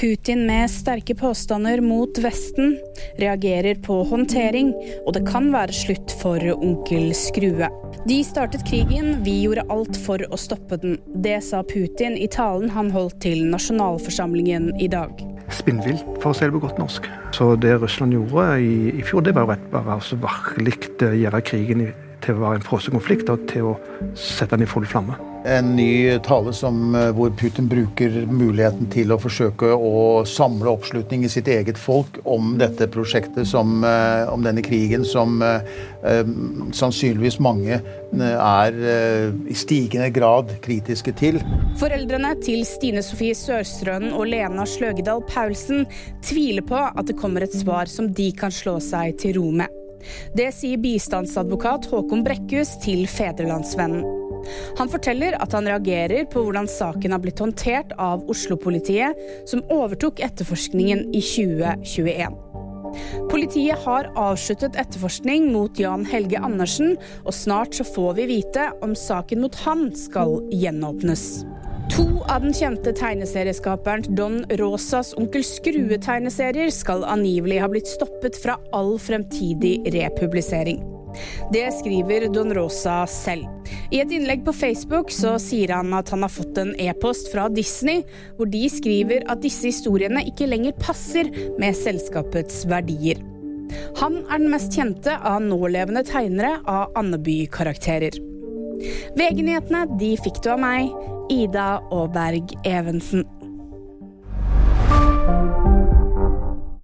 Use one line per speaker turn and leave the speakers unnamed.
Putin med sterke påstander mot Vesten reagerer på håndtering, og det kan være slutt for onkel Skrue. De startet krigen, vi gjorde alt for å stoppe den. Det sa Putin i talen han holdt til nasjonalforsamlingen i dag.
Spinnvilt, for å si det på godt norsk. Så det Russland gjorde i, i fjor, det var rett bare altså virkelig gjøre krigen til å være en frossenkonflikt og til å sette den i full flamme.
En ny tale som, eh, hvor Putin bruker muligheten til å forsøke å samle oppslutning i sitt eget folk om dette prosjektet, som, eh, om denne krigen, som eh, sannsynligvis mange er i stigende grad kritiske til.
Foreldrene til Stine Sofie Sørstrønen og Lena Sløgedal Paulsen tviler på at det kommer et svar som de kan slå seg til ro med. Det sier bistandsadvokat Håkon Brekkhus til Fedrelandsvennen. Han forteller at han reagerer på hvordan saken har blitt håndtert av Oslo-politiet, som overtok etterforskningen i 2021. Politiet har avsluttet etterforskning mot Jan Helge Andersen, og snart så får vi vite om saken mot han skal gjenåpnes. To av den kjente tegneserieskaperen Don Rosas Onkel Skrue-tegneserier skal angivelig ha blitt stoppet fra all fremtidig republisering. Det skriver Don Rosa selv. I et innlegg på Facebook så sier han at han har fått en e-post fra Disney, hvor de skriver at disse historiene ikke lenger passer med selskapets verdier. Han er den mest kjente av nålevende tegnere av Andeby-karakterer. VG-nyhetene de fikk du av meg, Ida Aaberg Evensen.